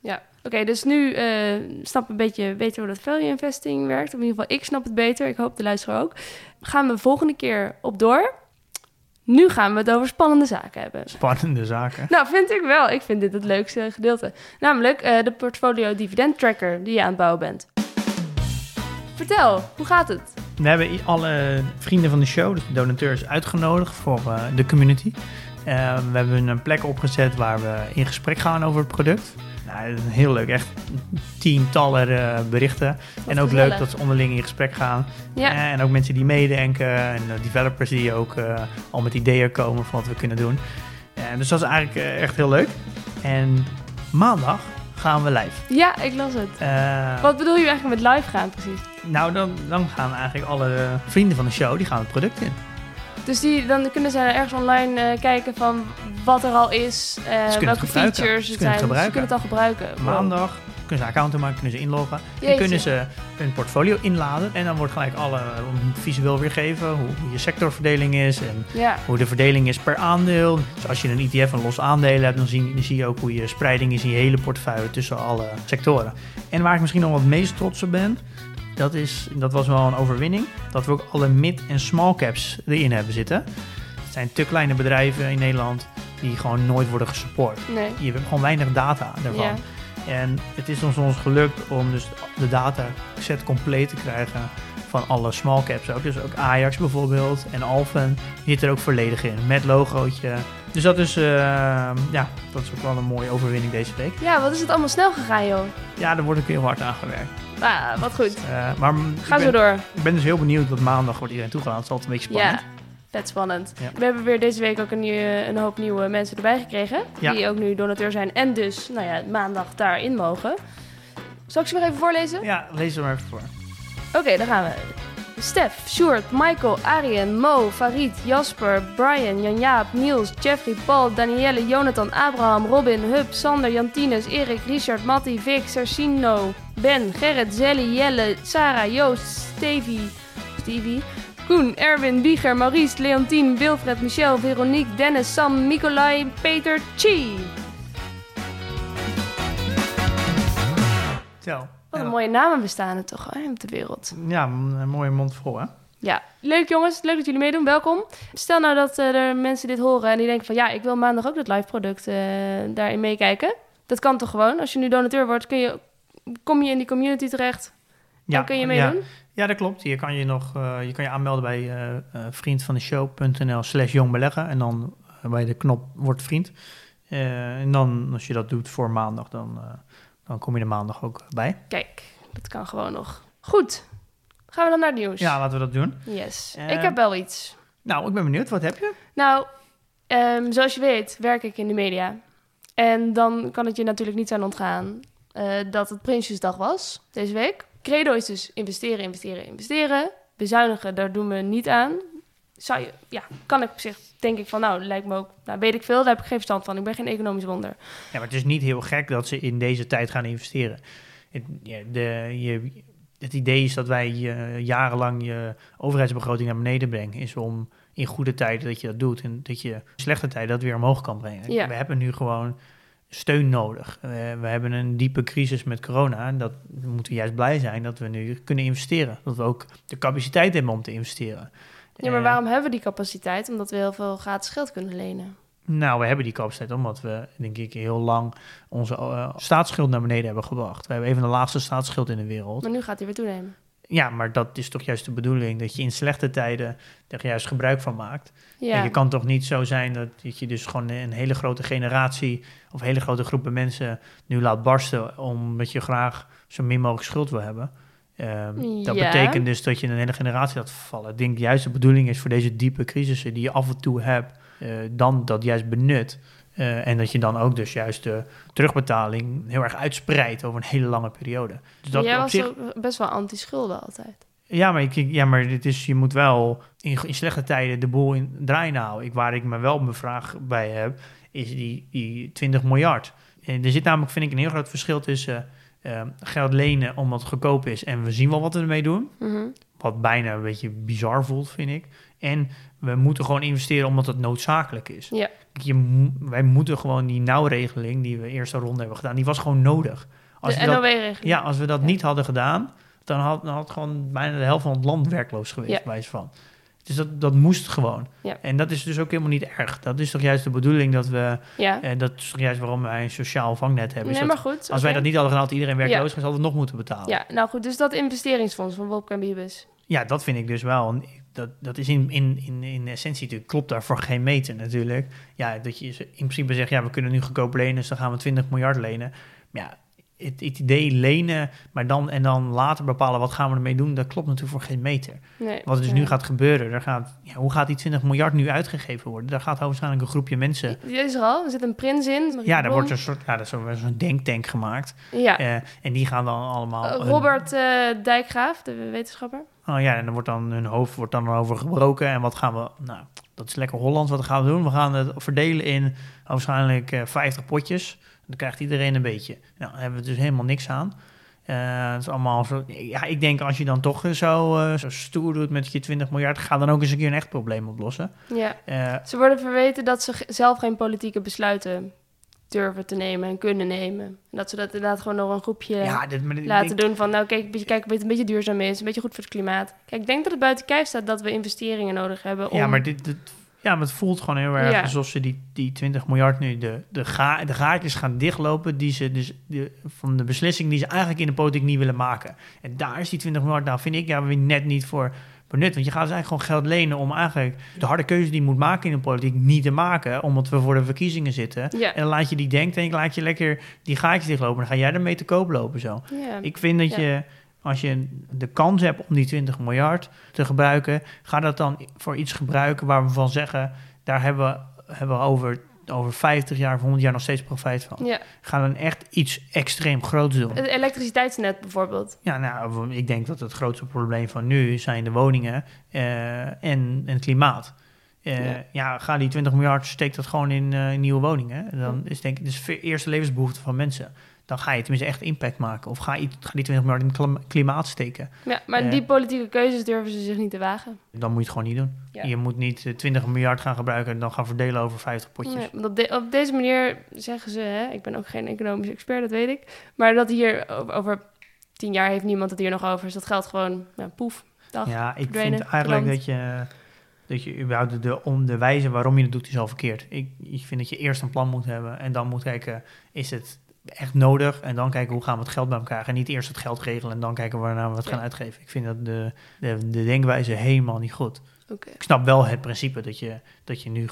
Ja, oké, dus nu eh snap een beetje beter hoe dat value investing werkt. In ieder geval, ik snap het beter. Ik hoop de luisteraar ook. Gaan we de volgende keer op door. Nu gaan we het over spannende zaken hebben. Spannende zaken. Nou, vind ik wel. Ik vind dit het leukste gedeelte. Namelijk eh, de portfolio dividend tracker die je aan het bouwen bent. Vertel, hoe gaat het? We hebben alle vrienden van de show, dus de donateurs, uitgenodigd voor eh, de community. Eh, we hebben een plek opgezet waar we in gesprek gaan over het product. Nou, dat is heel leuk, echt tientallen eh, berichten. en ook gezellig. leuk dat ze onderling in gesprek gaan. Ja, Eh, en ook mensen die meedenken en eh, developers die ook al met ideeën komen van wat we kunnen doen. Dus dat is eigenlijk echt heel leuk. En maandag gaan we live. ja ik las het. Wat bedoel je eigenlijk met live gaan precies? nou, dan, dan gaan eigenlijk alle vrienden van de show, die gaan het product in. Dus die, dan kunnen ze ergens online eh, kijken van wat er al is, het welke features Ze het kunnen het zijn. Ze kunnen het al gebruiken. Wow. Maandag kunnen ze een account maken, kunnen ze inloggen. En Jeetje. kunnen ze hun portfolio inladen. En dan wordt gelijk alle visueel weergegeven hoe je sectorverdeling is. En Ja, hoe de verdeling is per aandeel. Dus als je een ETF van los aandelen hebt, dan zie, dan zie je ook hoe je spreiding is in je hele portefeuille tussen alle sectoren. En waar ik misschien nog wat meest trots op ben, dat, is, dat was wel een overwinning, dat we ook alle mid- en small caps erin hebben zitten. Het zijn te kleine bedrijven in Nederland die gewoon nooit worden gesupport. nee. Je hebt gewoon weinig data daarvan. Ja. En het is ons, ons gelukt om dus de data set compleet te krijgen van alle small caps ook. Dus ook Ajax bijvoorbeeld en Alphen zit er ook volledig in, met logootje. Dus dat is, eh, ja, dat is ook wel een mooie overwinning deze week. ja, wat is het allemaal snel gegaan, joh. Ja, er wordt ook heel hard aan gewerkt. Ah, wat goed. Eh, maar m- Ga ik zo door. ik ben dus heel benieuwd, dat maandag wordt iedereen toegelaten. Het is altijd een beetje Ja, spannend. vet spannend. Ja. We hebben weer deze week ook een, nieuwe, een hoop nieuwe mensen erbij gekregen. Ja. Die ook nu donateur zijn en dus nou ja, maandag daarin mogen. Zal ik ze nog even voorlezen? Ja, lees er maar even voor. Oké, daar gaan we. Stef, Sjoerd, Michael, Arjen, Mo, Farid, Jasper, Brian, Jan-Jaap, Niels, Jeffrey, Paul, Danielle, Jonathan, Abraham, Robin, Hub, Sander, Jantines, Erik, Richard, Matti, Vic, Sersino, Ben, Gerrit, Zelly, Jelle, Sarah, Joost, Stevie, Stevie, Koen, Erwin, Wieger, Maurice, Leontien, Wilfred, Michel, Veronique, Dennis, Sam, Nicolai, Peter, Chi. Zo. Wat Ja. een mooie namen bestaan er toch hè, op de wereld. Ja, een mooie mond vol, hè? Ja, leuk jongens. Leuk dat jullie meedoen. Welkom. Stel nou dat eh, er mensen dit horen en die denken van... ja, ik wil maandag ook dat live product eh, daarin meekijken. Dat kan toch gewoon? Als je nu donateur wordt, kun je, kom je in die community terecht Ja, en kun je meedoen? Ja, dat klopt. Je kan je nog eh, je, kan je aanmelden bij vriendvandeshow.nl slash jongbeleggen. En dan bij de knop wordt vriend. En dan, als je dat doet voor maandag, dan, dan kom je er maandag ook bij. Kijk, dat kan gewoon nog. Goed. Gaan we dan naar het nieuws? Ja, laten we dat doen. Yes. Eh, ik heb wel iets. Nou, ik ben benieuwd. Wat heb je? Nou, ehm, zoals je weet werk ik in de media. En dan kan het je natuurlijk niet zijn ontgaan eh, dat het Prinsjesdag was deze week. Credo is dus investeren, investeren, investeren. Bezuinigen, daar doen we niet aan. Zou je, ja, kan ik op zich, denk ik van, nou, lijkt me ook, nou, weet ik veel, daar heb ik geen verstand van. Ik ben geen economisch wonder. Ja, maar het is niet heel gek dat ze in deze tijd gaan investeren. Het, ja, de, je, het idee is dat wij eh, jarenlang je overheidsbegroting naar beneden brengen. Is om in goede tijden dat je dat doet. En dat je in slechte tijden dat weer omhoog kan brengen. Ja. We hebben nu gewoon steun nodig. Eh, we hebben een diepe crisis met corona. En dat we moeten juist blij zijn dat we nu kunnen investeren. Dat we ook de capaciteit hebben om te investeren. Ja, maar waarom hebben we die capaciteit? Omdat we heel veel gratis geld kunnen lenen. Nou, we hebben die capaciteit omdat we, denk ik, heel lang onze eh, staatsschuld naar beneden hebben gebracht. We hebben een van de laagste staatsschuld in de wereld. Maar nu gaat die weer toenemen. Ja, maar dat is toch juist de bedoeling, dat je in slechte tijden er juist gebruik van maakt. Ja, En je kan toch niet zo zijn dat, dat je dus gewoon een hele grote generatie of hele grote groepen mensen nu laat barsten omdat je graag zo min mogelijk schuld wil hebben. Ehm, dat Ja. betekent dus dat je een hele generatie laat vallen. Ik denk juist de bedoeling is voor deze diepe crisissen die je af en toe hebt, eh, dan dat juist benut. Eh, en dat je dan ook dus juist de terugbetaling heel erg uitspreidt over een hele lange periode. Dus dat Jij op was zich, best wel anti-schulden altijd. ja, maar, ik, ja, maar dit is, je moet wel in, in slechte tijden de boel in draaien houden. Ik, waar ik me wel mijn vraag bij heb, is die, die 20 miljard. En er zit namelijk, vind ik, een heel groot verschil tussen eh, geld lenen omdat het goedkoop is en we zien wel wat we ermee doen. Mhm. Wat bijna een beetje bizar voelt, vind ik. En we moeten gewoon investeren omdat het noodzakelijk is. Ja. Je, wij moeten gewoon die nauwregeling die we eerste ronde hebben gedaan, die was gewoon nodig. Als de we dat- NOW-regeling. ja, als we dat Ja. niet hadden gedaan, dan had, dan had gewoon bijna de helft van het land werkloos geweest, Ja. wijze van. Dus dat, dat moest gewoon. Ja. En dat is dus ook helemaal niet erg. Dat is toch juist de bedoeling dat we, Ja. eh, dat is toch juist waarom wij een sociaal vangnet hebben. Nee, maar goed. als wij dat niet hadden gedaan, had iedereen werkloos Ja. hadden we nog moeten betalen. Ja, nou goed, dus dat investeringsfonds van Wopke en Biebus. Ja, dat vind ik dus wel. En Dat, dat is in, in, in, in essentie natuurlijk, klopt daarvoor geen meter natuurlijk. Ja, dat je in principe zegt, ja, we kunnen nu goedkoop lenen, dus dan gaan we 20 miljard lenen. Maar ja, het, het idee lenen, maar dan en dan later bepalen wat gaan we ermee doen, dat klopt natuurlijk voor geen meter. Nee. Wat er dus nu gaat gebeuren, daar gaat, ja, hoe gaat die 20 miljard nu uitgegeven worden? Daar gaat waarschijnlijk een groepje mensen... Die is er al. Er zit een prins in. Marie Ja, daar wordt een soort, ja, dat is zo'n denktank gemaakt. Ja. Eh, en die gaan dan allemaal... Eh, Robert eh, Dijkgraaf, de wetenschapper. Oh ja, en dan wordt dan hun hoofd wordt dan over gebroken. En wat gaan we... Nou, dat is lekker Hollands. Wat gaan we doen? We gaan het verdelen in waarschijnlijk eh 50 potjes. Dan krijgt iedereen een beetje. Nou, dan hebben we dus helemaal niks aan. Eh, het is allemaal zo... Ja, ik denk als je dan toch zo, eh, zo stoer doet met je 20 miljard... ga dan ook eens een keer een echt probleem oplossen. Ja. Eh, Ze worden verweten dat ze zelf geen politieke besluiten durven te nemen en kunnen nemen. En dat ze dat inderdaad gewoon door een groepje ja, dit, maar laten doen van... nou, kijk, beetje kijken of het een beetje duurzaam is. Een beetje goed voor het klimaat. Kijk, ik denk dat het buiten kijf staat dat we investeringen nodig hebben om... Ja, maar dit, dit, ja, maar het voelt gewoon heel erg Ja. alsof ze die, die 20 miljard nu de, de, ga, de gaatjes gaan dichtlopen die ze dus de, van de beslissing die ze eigenlijk in de politiek niet willen maken. En daar is die 20 miljard, nou vind ik, ja, weer net niet voor benut. Want je gaat dus eigenlijk gewoon geld lenen om eigenlijk de harde keuze die je moet maken in de politiek niet te maken, omdat we voor de verkiezingen zitten. Ja. En dan laat je die denken en laat je lekker die gaatjes dichtlopen. Dan ga jij ermee te koop lopen zo. Ja. Ik vind dat je Als je de kans hebt om die 20 miljard te gebruiken, ga dat dan voor iets gebruiken waar we van zeggen, daar hebben we, hebben we over, over 50 jaar of 100 jaar nog steeds profijt van. Ja, Ga dan echt iets extreem groots doen. het elektriciteitsnet bijvoorbeeld. Ja, nou, ik denk dat het grootste probleem van nu zijn de woningen eh, en, en het klimaat. Eh, Ja. ja. ga die 20 miljard, steek dat gewoon in eh, nieuwe woningen. En Dan is denk ik, dus de eerste levensbehoefte van mensen. Dan ga je tenminste echt impact maken. Of ga, je, ga die 20 miljard in het klim- klimaat steken. Ja, maar Ja. die politieke keuzes durven ze zich niet te wagen. Dan moet je het gewoon niet doen. Ja. Je moet niet eh, 20 miljard gaan gebruiken en dan gaan verdelen over 50 potjes. Nee, op, de- op deze manier zeggen ze, hè, ik ben ook geen economisch expert, dat weet ik. Maar dat hier over, over tien jaar heeft niemand het hier nog over. Dus dat geldt gewoon, poef, dag. Ja, ik vind eigenlijk dat je, dat je überhaupt de, de, om de wijze waarom je het doet, is al verkeerd. Ik, ik vind dat je eerst een plan moet hebben en dan moet kijken, is het echt nodig? En dan kijken, hoe gaan we het geld bij elkaar? En niet eerst het geld regelen en dan kijken waarna we het Ja. gaan uitgeven. Ik vind dat de, de, de denkwijze helemaal niet goed. Oké. Ik snap wel het principe dat je, dat je nu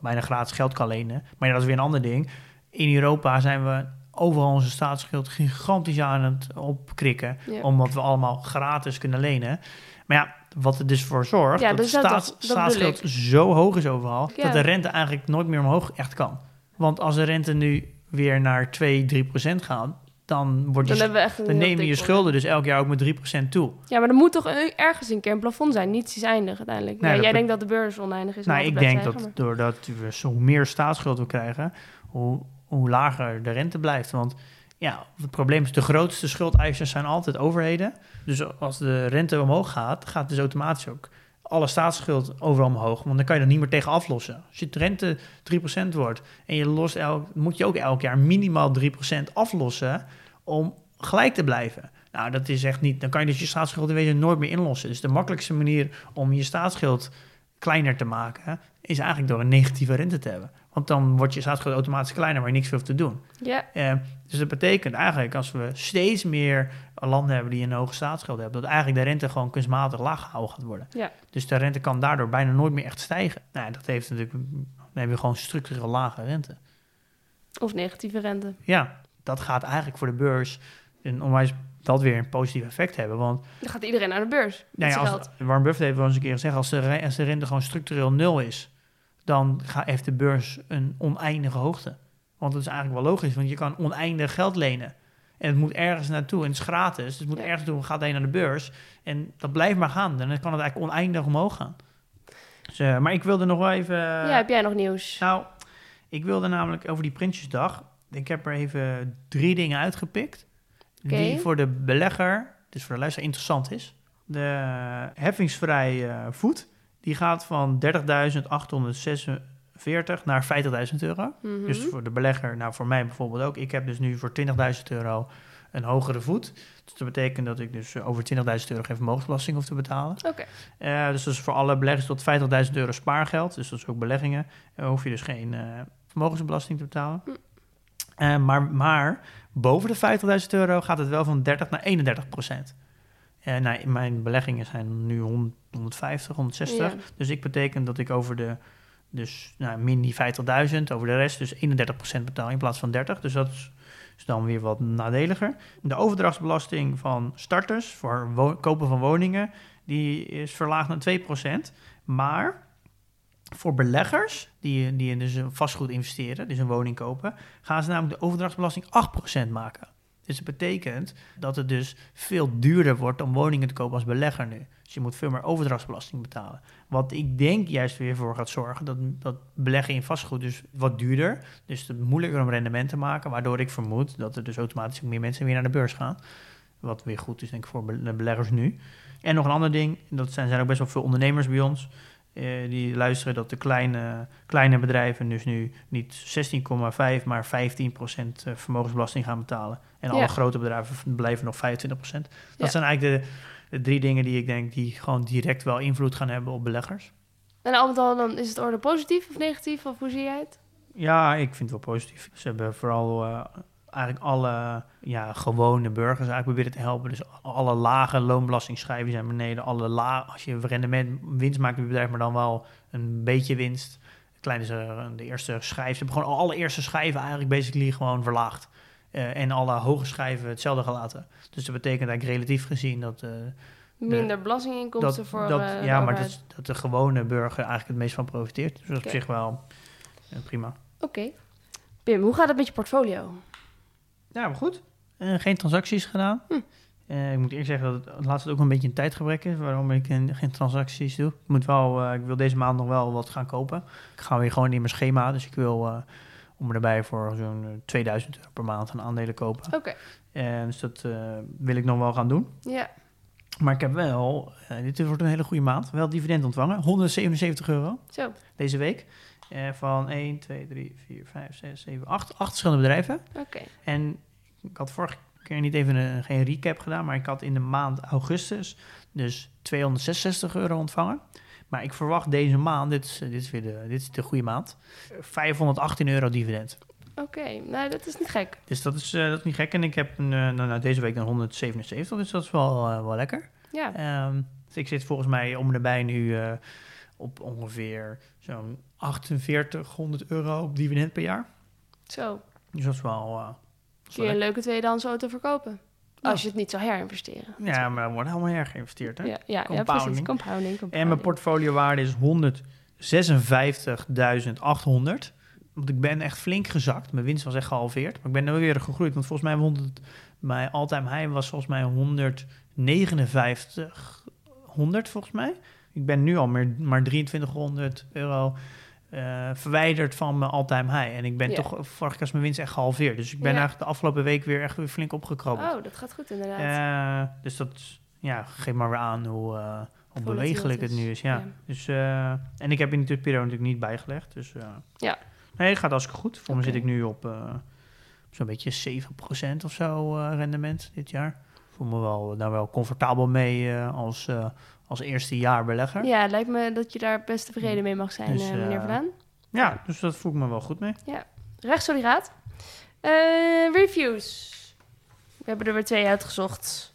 bijna gratis geld kan lenen. Maar ja, dat is weer een ander ding. In Europa zijn we overal onze staatsschuld gigantisch aan het opkrikken Ja. omdat we allemaal gratis kunnen lenen. Maar ja, wat er dus voor zorgt Ja, dat dus de dat- staats, dat- dat bedoel staatsschuld zo hoog is overal, dat de rente eigenlijk nooit meer omhoog echt kan. Want als de rente nu weer naar 2, 3 procent gaat, dan, wordt je, Dan, heel nemen je schulden dus elk jaar ook met 3 procent toe. Ja, maar er moet toch ergens een keer een plafond zijn. Niets is eindig uiteindelijk. Ja, jij denkt dat de beurs oneindig is. Nou, ik denk dat doordat we zo meer staatsschuld we krijgen, hoe, hoe lager de rente blijft. Want ja, het probleem is, de grootste schuldeisers zijn altijd overheden. Dus als de rente omhoog gaat, gaat dus automatisch ook alle staatsschuld overal omhoog. Want dan kan je er niet meer tegen aflossen. Als je rente 3% wordt en je lost elk, moet je ook elk jaar minimaal 3% aflossen om gelijk te blijven. Nou, dat is echt niet. Dan kan je dus je staatsschuld in wezen nooit meer inlossen. Dus de makkelijkste manier om je staatsschuld kleiner te maken, is eigenlijk door een negatieve rente te hebben. Want dan wordt je staatsschuld automatisch kleiner, waar je niks hoeft te doen. Ja, Eh, dus dat betekent eigenlijk, als we steeds meer landen hebben die een hoge staatsschuld hebben, dat eigenlijk de rente gewoon kunstmatig laag gehouden gaat worden. Ja. Dus de rente kan daardoor bijna nooit meer echt stijgen. Nou, dat heeft natuurlijk, dan heb je gewoon structureel lage rente. of negatieve rente. Ja, dat gaat eigenlijk voor de beurs een onwijs dat weer een positief effect hebben. Want Dan gaat iedereen naar de beurs. Nou ja, als. Warren Buffett heeft wel eens een keer gezegd, als de, als de rente gewoon structureel nul is, dan heeft de beurs een oneindige hoogte. Want dat is eigenlijk wel logisch, want je kan oneindig geld lenen. En het moet ergens naartoe en het is gratis. Dus het moet Ja. ergens naartoe, gaat heen naar de beurs. En dat blijft maar gaan. En dan kan het eigenlijk oneindig omhoog gaan. Dus, eh, maar ik wilde nog wel even... ja, heb jij nog nieuws? Nou, ik wilde namelijk over die Prinsjesdag. Ik heb er even drie dingen uitgepikt. Die voor de belegger, dus voor de luisteraar, interessant is. De heffingsvrij eh, voet, die gaat van 30.846 naar 50.000 euro. Mhm. Dus voor de belegger, nou voor mij bijvoorbeeld ook. Ik heb dus nu voor 20.000 euro een hogere voet. Dus dat betekent dat ik dus eh, over 20.000 euro geen vermogensbelasting hoef te betalen. Oké. Eh, dus dat is voor alle beleggers tot 50.000 euro spaargeld. Dus dat is ook beleggingen. Uh, hoef je dus geen eh, vermogensbelasting te betalen. Eh, maar, maar boven de 50.000 euro gaat het wel van 30 naar 31 procent. Eh, nou, mijn beleggingen zijn nu 100, 150, 160. Ja. Dus ik betekent dat ik over de, dus nou, min die 50.000, over de rest dus 31 procent betaal in plaats van 30. Dus dat is, is dan weer wat nadeliger. De overdrachtsbelasting van starters voor kopen van woningen, die is verlaagd naar 2 procent. Maar voor beleggers die, die in dus een vastgoed investeren, dus een woning kopen, gaan ze namelijk de overdrachtsbelasting 8% maken. Dus betekent dat het dus veel duurder wordt om woningen te kopen als belegger nu. Dus je moet veel meer overdrachtsbelasting betalen. Wat ik denk juist weer voor gaat zorgen dat, dat beleggen in vastgoed dus wat duurder. Dus het moeilijker om rendement te maken. Waardoor ik vermoed dat er dus automatisch meer mensen weer naar de beurs gaan. Wat weer goed is denk ik voor beleggers nu. En nog een ander ding, dat zijn, zijn ook best wel veel ondernemers bij ons. Eh, die luisteren dat de kleine, kleine bedrijven dus nu niet 16,5 maar 15 procent eh, vermogensbelasting gaan betalen. En alle grote bedrijven blijven nog 25 procent. Dat Ja. zijn eigenlijk de, de drie dingen die ik denk die gewoon direct wel invloed gaan hebben op beleggers. En al met al, dan is het orde positief of negatief? Of hoe zie jij het? Ja, ik vind het wel positief. Ze hebben vooral eh, eigenlijk alle ja, gewone burgers eigenlijk proberen te helpen. Dus alle lage loonbelastingschijven zijn beneden. Alle la als je rendement, winst maakt je bedrijf, maar dan wel een beetje winst. Klein is er de eerste schijf. Ze hebben gewoon alle eerste schijven eigenlijk basically gewoon verlaagd. eh, en alle hoge schijven hetzelfde gelaten. Dus dat betekent eigenlijk relatief gezien dat... eh, Minder belastinginkomsten dat, voor dat, eh, ja, maar dat, dat de gewone burger eigenlijk het meest van profiteert. Dus dat is Oké. op zich wel eh, prima. Oké. Pim, hoe gaat het met je portfolio? Ja, maar goed. Eh, geen transacties gedaan. Hm. Eh, ik moet eerlijk zeggen dat het laatst ook een beetje een tijdgebrek is waarom ik geen transacties doe. Ik, moet wel, eh, ik wil deze maand nog wel wat gaan kopen. Ik ga weer gewoon in mijn schema, dus ik wil eh, om erbij voor zo'n eh, 2000 euro per maand aan aandelen kopen. Oké. En dus dat wil ik nog wel gaan doen. Ja. Maar ik heb wel, dit wordt een hele goede maand, wel dividend ontvangen. 177 euro Zo. deze week. Eh, van 1, 2, 3, 4, 5, 6, 7, 8. 8 verschillende bedrijven. Oké. En ik had vorige keer niet even een, geen recap gedaan, maar ik had in de maand augustus dus 266 euro ontvangen. Maar ik verwacht deze maand, dit is, dit is weer de, dit is de goede maand, eh, 518 euro dividend. Oké. Nou, dat is niet gek. Dus dat is, eh, dat is niet gek. En ik heb een, eh, nou, nou, deze week dan 177, dus dat is wel, eh, wel lekker. Ja. Ehm, dus ik zit volgens mij om en erbij nu eh, op ongeveer zo'n 4800 euro op dividend per jaar. Zo. Dus dat is wel... is Kun je een leuke tweedehands auto verkopen? Nou. Als je het niet zou herinvesteren. Ja, maar er wordt helemaal hergeïnvesteerd, hè? Ja, ja, ja, Compounding. precies. Compounding. En compounding. mijn portfoliowaarde is 156.800. Want ik ben echt flink gezakt. Mijn winst was echt gehalveerd. Maar ik ben er weer gegroeid. Want volgens mij 100, mijn all-time high was volgens mij 15900 volgens mij. Ik ben nu al meer, maar 2300 euro eh, verwijderd van mijn all-time high. En ik ben Ja. toch, vorige keer mijn winst echt gehalveerd. Dus ik ben Ja. eigenlijk de afgelopen week weer echt weer flink opgekrabbeld. Oh, dat gaat goed inderdaad. Eh, dus dat ja, geef maar weer aan hoe, eh, hoe bewegelijk het nu is. Ja. Ja. Dus, en ik heb in die periode natuurlijk niet bijgelegd. Dus Ja. nee, het gaat hartstikke goed. Voor me zit ik nu op zo'n beetje 7% of zo rendement dit jaar. Ik voel me wel, daar wel comfortabel mee als, als eerste jaar belegger. Ja, lijkt me dat je daar best tevreden mee mag zijn, Dus, eh, meneer eh, Vandaan. Ja, dus dat voel ik me wel goed mee. Rechtssoliraat. Eh reviews. We hebben er weer twee uitgezocht.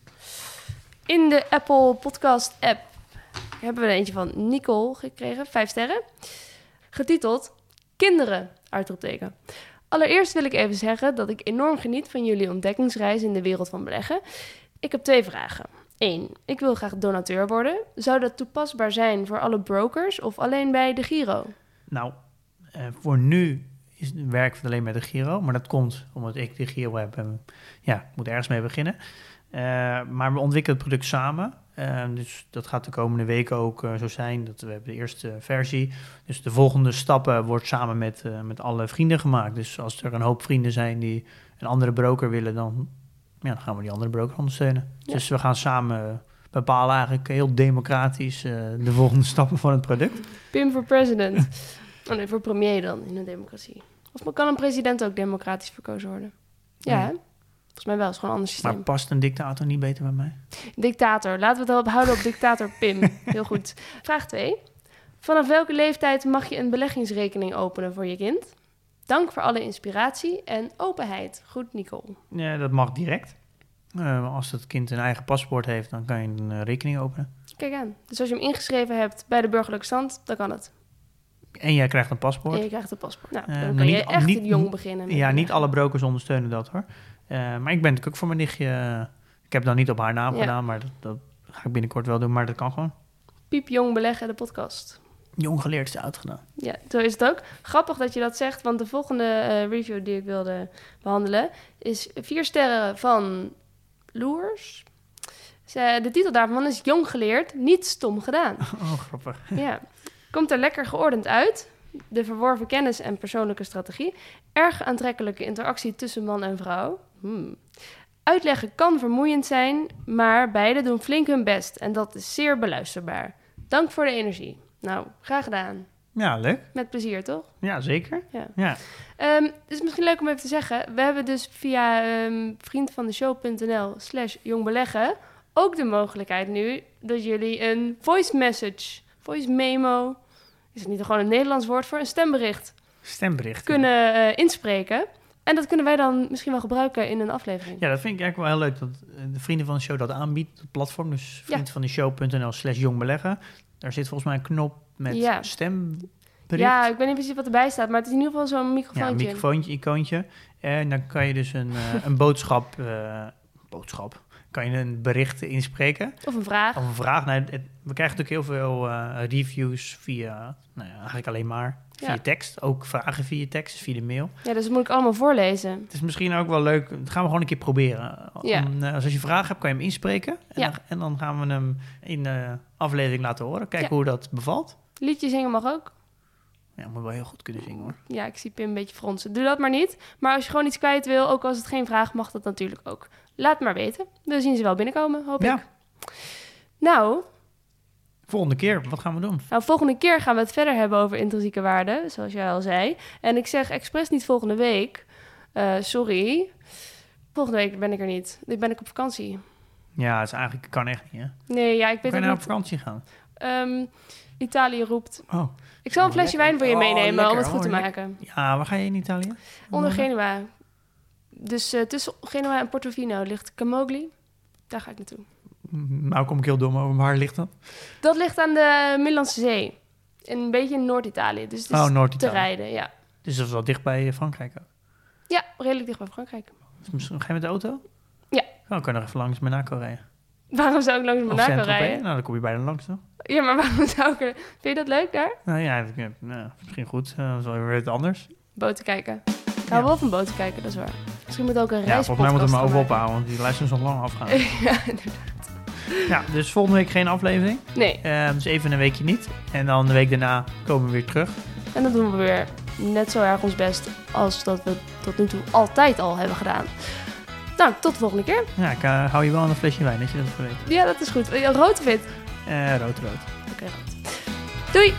In de Apple Podcast app hebben we er eentje van Nicole gekregen, vijf sterren. Getiteld Kinderen, uitroepteken. Allereerst wil ik even zeggen dat ik enorm geniet van jullie ontdekkingsreis in de wereld van beleggen. Ik heb twee vragen. 1. Ik wil graag donateur worden. Zou dat toepasbaar zijn voor alle brokers of alleen bij de Giro? Nou, eh, voor nu is, werk ik alleen met de Giro. Maar dat komt omdat ik de Giro heb. En, ja, ik moet ergens mee beginnen. Eh, maar we ontwikkelen het product samen. Eh, dus dat gaat de komende weken ook zo zijn. Dat we hebben de eerste versie. Dus de volgende stappen wordt samen met, met alle vrienden gemaakt. Dus als er een hoop vrienden zijn die een andere broker willen, dan, ja, dan gaan we die andere broker ondersteunen. Ja. Dus we gaan samen bepalen eigenlijk heel democratisch eh, de volgende stappen van het product. Pim voor president. oh nee, voor premier dan in een democratie. Of kan een president ook democratisch verkozen worden? Ja, volgens mij wel. is gewoon een ander Maar systeem. past een dictator niet beter bij mij? Dictator. Laten we het houden op dictator Pim. Heel goed. Vraag 2. Vanaf welke leeftijd mag je een beleggingsrekening openen voor je kind? Dank voor alle inspiratie en openheid. Goed, Nicole. Ja, dat mag direct. Eh, als het kind een eigen paspoort heeft, dan kan je een eh, rekening openen. Kijk aan. Dus als je hem ingeschreven hebt bij de burgerlijke stand, dan kan het. En jij krijgt een paspoort. En je krijgt een paspoort. Nou, Eh, dan kan je echt niet- jong beginnen. ja, niet alle brokers ondersteunen dat hoor. Maar ik ben natuurlijk ook voor mijn nichtje. ik heb dan niet op haar naam Ja. gedaan, maar dat, dat ga ik binnenkort wel doen. Maar dat kan gewoon. Piep Jong Beleggen, de podcast. Jong geleerd is uitgedaan. Ja, zo is het ook. Grappig dat je dat zegt, want de volgende eh, review die ik wilde behandelen is vier sterren van Loers. De titel daarvan is Jong geleerd, niet stom gedaan. Oh, grappig. Ja. Komt er lekker geordend uit. De verworven kennis en persoonlijke strategie. Erg aantrekkelijke interactie tussen man en vrouw. Hmm. Uitleggen kan vermoeiend zijn, maar beide doen flink hun best. En dat is zeer beluisterbaar. Dank voor de energie. Nou, graag gedaan. Ja, leuk. Met plezier, toch? Ja, zeker. Ja. Ja. Ehm, het is misschien leuk om even te zeggen. We hebben dus via ehm vriendvandeshow.nl slash jongbeleggen ook de mogelijkheid nu dat jullie een voice message, voice memo, is het niet gewoon een Nederlands woord voor, een stembericht Stembericht. kunnen eh, inspreken. En dat kunnen wij dan misschien wel gebruiken in een aflevering. Ja, dat vind ik eigenlijk wel heel leuk dat eh, de vrienden van de show dat aanbiedt, het platform. Dus vriendvandeshow.nl slash jongbeleggen. Daar zit volgens mij een knop met Ja. Ja, ik weet niet precies wat erbij staat, maar het is in ieder geval zo'n Ja, een microfoontje. microfoontje, icoontje. En dan kan je dus een, eh, een boodschap, eh, boodschap, kan je een bericht inspreken. Of een vraag. Of een vraag. Nou, het- we krijgen natuurlijk heel veel eh, reviews via, nou ja, eigenlijk alleen maar via Ja. tekst. Ook vragen via tekst, via de mail. Ja, dus dat moet ik allemaal voorlezen. Het is misschien ook wel leuk, dat gaan we gewoon een keer proberen. Ja. Om, eh, als je vragen hebt, kan je hem inspreken. En, Ja. dan, en dan gaan we hem in de aflevering laten horen. Kijken hoe dat bevalt. Liedje zingen mag ook. Ja, moet wel heel goed kunnen zingen hoor. Ja, ik zie Pim een beetje fronsen. Doe dat maar niet. Maar als je gewoon iets kwijt wil, ook als het geen vraag mag dat natuurlijk ook. Laat maar weten. We zien ze wel binnenkomen, hoop Ja. ik. Nou, Volgende keer, wat gaan we doen? nou, volgende keer gaan we het verder hebben over intrinsieke waarden, zoals jij al zei. En ik zeg expres niet volgende week. Eh, sorry. Volgende week ben ik er niet. Ik ben ik op vakantie. Ja, het is eigenlijk, kan echt niet hè. Nee, ja, ik We weet kan ook je nou op vakantie gaan? Ehm, Italië roept. Oh. Ik zal een Oh, flesje wijn voor je Oh, meenemen om het goed Oh, te lekker. maken. Ja, waar ga je in Italië? Onder Genua. Dus eh, tussen Genua en Portofino ligt Camogli. Daar ga ik naartoe. Nou kom ik heel dom over, waar ligt dat? Dat ligt aan de Middellandse Zee. Een beetje in Noord-Italië. Dus het is Oh, te Noord-Italië. rijden, ja. Dus dat is wel dicht bij Frankrijk ook. Ja, redelijk dicht bij Frankrijk. Dus misschien- ga je met de auto? Ja. Oh, we kunnen nog even langs Monaco rijden. Waarom zou ik langs Monaco rijden? Nou, dan kom je bijna langs toch? Ja, maar waarom zou ik er... Vind je dat leuk daar? Nou ja, ik- eh, nou, misschien goed. Uh, dat is wel weer wat anders. Boten kijken. Ik hou Ja. wel van boten kijken, dat is waar. Misschien moet ook een Ja, reispodcast volgens mij moeten we hem over ophouden, want die luisteren zo lang afgaan. ja, inderdaad. ja, dus volgende week geen aflevering. Nee, Eh, dus even een weekje niet. En dan de week daarna komen we weer terug. en dan doen we weer net zo erg ons best als dat we tot nu toe altijd al hebben gedaan. Nou, tot de volgende keer. Ja, ik eh, hou je wel aan een flesje wijn, dat je dat weet. Ja, dat is goed. Rood of wit? Eh rood, rood. Oké, rood. Doei!